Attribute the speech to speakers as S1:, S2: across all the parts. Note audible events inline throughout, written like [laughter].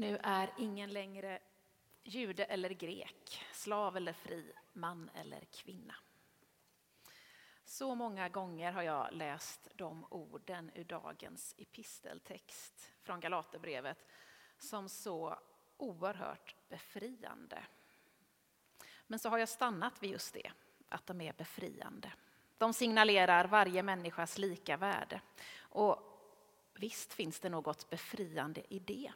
S1: Nu är ingen längre jude eller grek, slav eller fri, man eller kvinna. Så många gånger har jag läst de orden ur dagens episteltext från Galaterbrevet som så oerhört befriande. Men så har jag stannat vid just det, att de är befriande. De signalerar varje människas lika värde. Och visst finns det något befriande i det.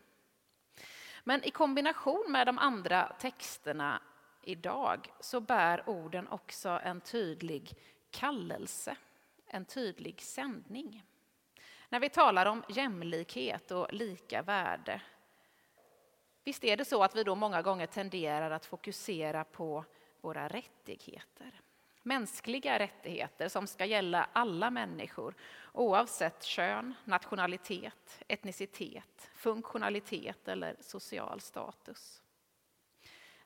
S1: Men i kombination med de andra texterna idag så bär orden också en tydlig kallelse, en tydlig sändning. När vi talar om jämlikhet och lika värde, visst är det så att vi då många gånger tenderar att fokusera på våra rättigheter. Mänskliga rättigheter som ska gälla alla människor oavsett kön, nationalitet, etnicitet, funktionalitet eller social status.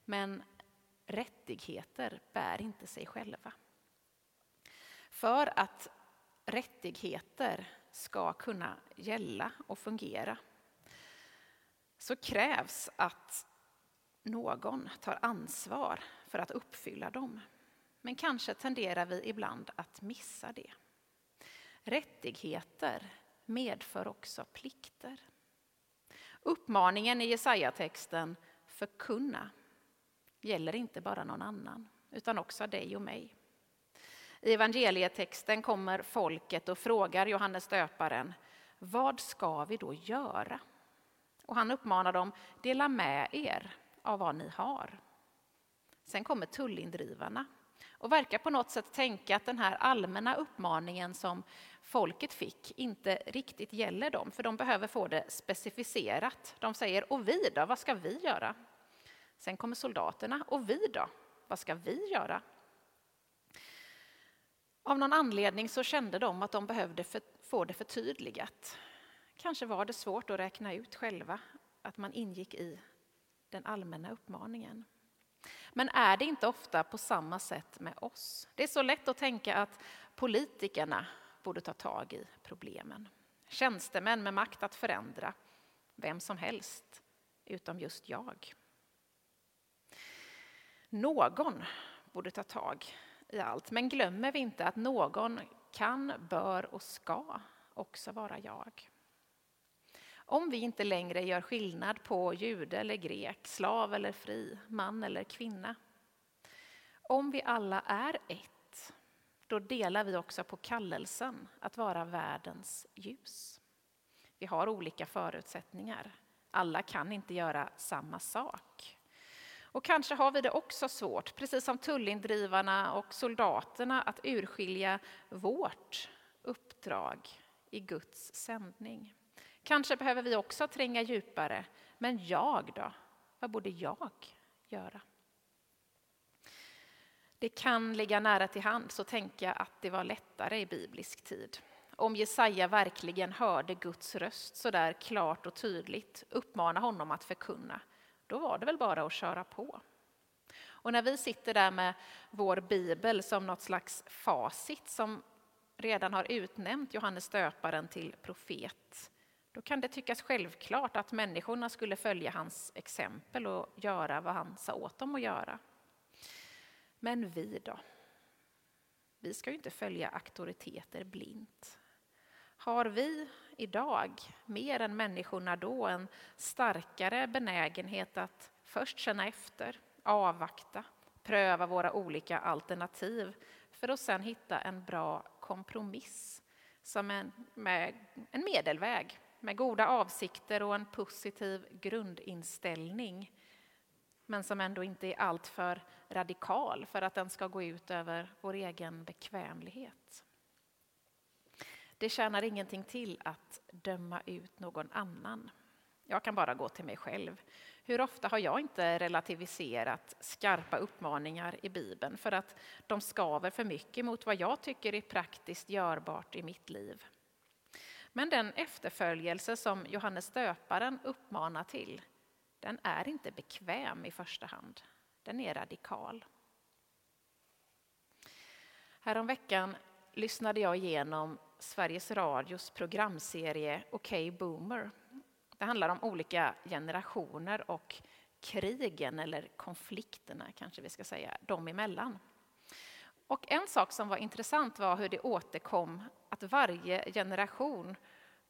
S1: Men rättigheter bär inte sig själva. För att rättigheter ska kunna gälla och fungera så krävs att någon tar ansvar för att uppfylla dem. Men kanske tenderar vi ibland att missa det. Rättigheter medför också plikter. Uppmaningen i Jesaja-texten förkunna gäller inte bara någon annan, utan också dig och mig. I evangelietexten kommer folket och frågar Johannes döparen, vad ska vi då göra? Och han uppmanar dem, dela med er av vad ni har. Sen kommer tullindrivarna och verkar på något sätt tänka att den här allmänna uppmaningen som folket fick inte riktigt gäller dem, för de behöver få det specificerat. De säger, och vi då, vad ska vi göra? Sen kommer soldaterna, och vi då, vad ska vi göra? Av någon anledning så kände de att de behövde för, få det förtydligat. Kanske var det svårt att räkna ut själva att man ingick i den allmänna uppmaningen. Men är det inte ofta på samma sätt med oss? Det är så lätt att tänka att politikerna borde ta tag i problemen. Tjänstemän med makt att förändra, vem som helst, utom just jag. Någon borde ta tag i allt, men glömmer vi inte att någon kan, bör och ska också vara jag. Om vi inte längre gör skillnad på jude eller grek, slav eller fri, man eller kvinna. Om vi alla är ett, då delar vi också på kallelsen att vara världens ljus. Vi har olika förutsättningar. Alla kan inte göra samma sak. Och kanske har vi det också svårt, precis som tullindrivarna och soldaterna, att urskilja vårt uppdrag i Guds sändning. Kanske behöver vi också tränga djupare. Men jag då? Vad borde jag göra? Det kan ligga nära till hands att tänka att det var lättare i biblisk tid. Om Jesaja verkligen hörde Guds röst så där klart och tydligt uppmana honom att förkunna, då var det väl bara att köra på. Och när vi sitter där med vår bibel som något slags facit som redan har utnämnt Johannes döparen till profet, då kan det tyckas självklart att människorna skulle följa hans exempel och göra vad han sa åt dem att göra. Men vi då? Vi ska ju inte följa auktoriteter blint. Har vi idag, mer än människorna då, en starkare benägenhet att först känna efter, avvakta, pröva våra olika alternativ för att sedan hitta en bra kompromiss som en, med en medelväg med goda avsikter och en positiv grundinställning men som ändå inte är alltför radikal för att den ska gå ut över vår egen bekvämlighet. Det tjänar ingenting till att döma ut någon annan. Jag kan bara gå till mig själv. Hur ofta har jag inte relativiserat skarpa uppmaningar i Bibeln för att de skaver för mycket mot vad jag tycker är praktiskt görbart i mitt liv? Men den efterföljelse som Johannes döparen uppmanar till, den är inte bekväm i första hand. Den är radikal. Häromveckan lyssnade jag igenom Sveriges Radios programserie Okej okay Boomer Det handlar om olika generationer och krigen, eller konflikterna kanske vi ska säga, dem emellan. Och en sak som var intressant var hur det återkom att varje generation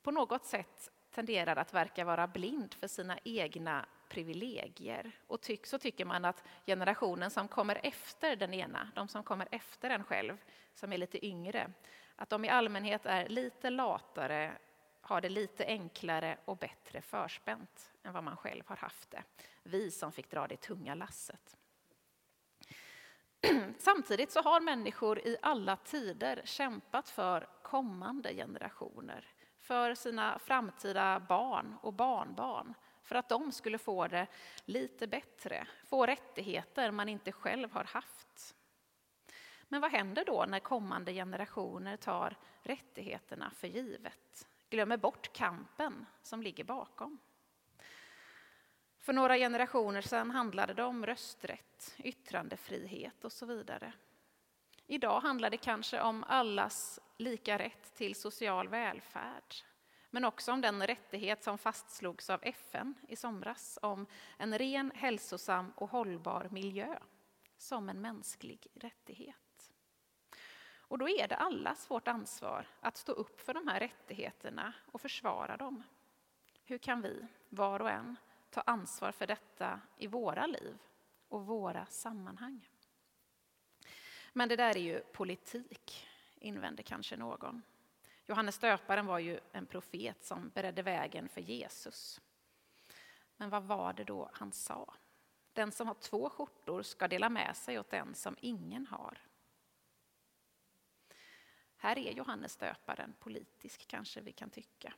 S1: på något sätt tenderar att verka vara blind för sina egna privilegier. Och tyck, så tycker man att generationen som kommer efter den ena, de som kommer efter en själv, som är lite yngre, att de i allmänhet är lite latare, har det lite enklare och bättre förspänt än vad man själv har haft det. Vi som fick dra det tunga lasset. [clears throat] Samtidigt så har människor i alla tider kämpat för kommande generationer, för sina framtida barn och barnbarn, för att de skulle få det lite bättre, få rättigheter man inte själv har haft. Men vad händer då när kommande generationer tar rättigheterna för givet? Glömmer bort kampen som ligger bakom? För några generationer sedan handlade det om rösträtt, yttrandefrihet och så vidare. Idag handlar det kanske om allas lika rätt till social välfärd, men också om den rättighet som fastslogs av FN i somras om en ren, hälsosam och hållbar miljö som en mänsklig rättighet. Och då är det allas vårt ansvar att stå upp för de här rättigheterna och försvara dem. Hur kan vi, var och en, ta ansvar för detta i våra liv och våra sammanhang? Men det där är ju politik, invänder kanske någon. Johannes döparen var ju en profet som beredde vägen för Jesus. Men vad var det då han sa? Den som har två skjortor ska dela med sig åt den som ingen har. Här är Johannes döparen politisk, kanske vi kan tycka.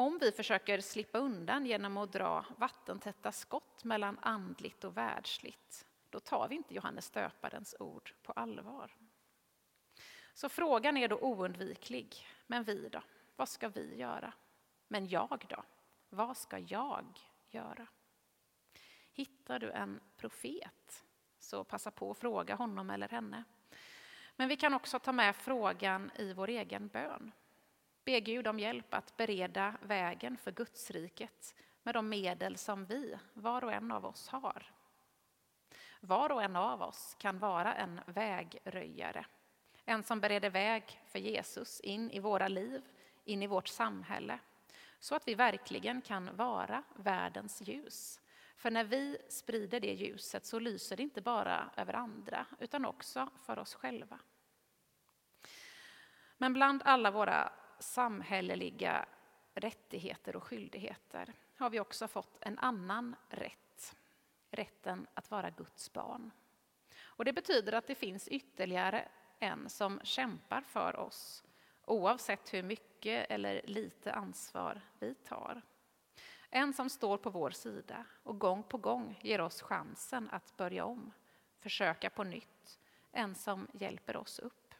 S1: Om vi försöker slippa undan genom att dra vattentäta skott mellan andligt och världsligt, då tar vi inte Johannes döparens ord på allvar. Så frågan är då oundviklig. Men vi då? Vad ska vi göra? Men jag då? Vad ska jag göra? Hittar du en profet, så passa på att fråga honom eller henne. Men vi kan också ta med frågan i vår egen bön. Be Gud om hjälp att bereda vägen för Gudsriket med de medel som vi, var och en av oss, har. Var och en av oss kan vara en vägröjare en som bereder väg för Jesus in i våra liv, in i vårt samhälle. Så att vi verkligen kan vara världens ljus. För när vi sprider det ljuset så lyser det inte bara över andra utan också för oss själva. Men bland alla våra samhälleliga rättigheter och skyldigheter har vi också fått en annan rätt. Rätten att vara Guds barn. Och det betyder att det finns ytterligare en som kämpar för oss oavsett hur mycket eller lite ansvar vi tar. En som står på vår sida och gång på gång ger oss chansen att börja om, försöka på nytt. En som hjälper oss upp.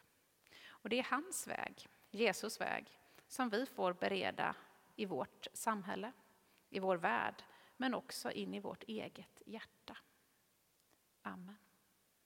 S1: Och Det är hans väg, Jesus väg, som vi får bereda i vårt samhälle, i vår värld, men också in i vårt eget hjärta. Amen.